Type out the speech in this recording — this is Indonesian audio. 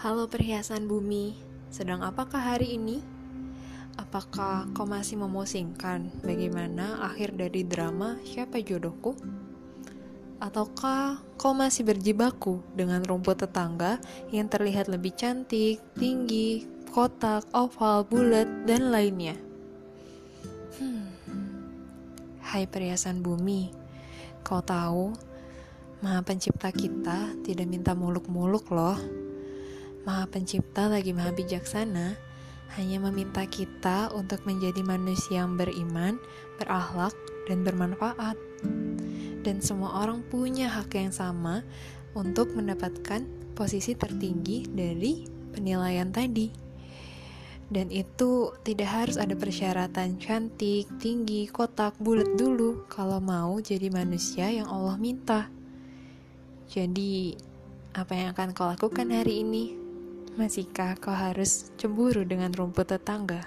Halo perhiasan bumi, sedang apakah hari ini? Apakah kau masih memusingkan bagaimana akhir dari drama Siapa Jodohku? Ataukah kau masih berjibaku dengan rumput tetangga yang terlihat lebih cantik, tinggi, kotak, oval, bulat, dan lainnya? Hmm. Hai perhiasan bumi, kau tahu Maha pencipta kita tidak minta muluk-muluk loh. Maha pencipta lagi maha bijaksana, hanya meminta kita untuk menjadi manusia yang beriman, berakhlak, dan bermanfaat. Dan semua orang punya hak yang sama untuk mendapatkan posisi tertinggi dari penilaian tadi. Dan itu tidak harus ada persyaratan cantik, tinggi, kotak, bulat dulu kalau mau jadi manusia yang Allah minta. Jadi, apa yang akan kau lakukan hari ini? Masihkah kau harus cemburu dengan rumput tetangga?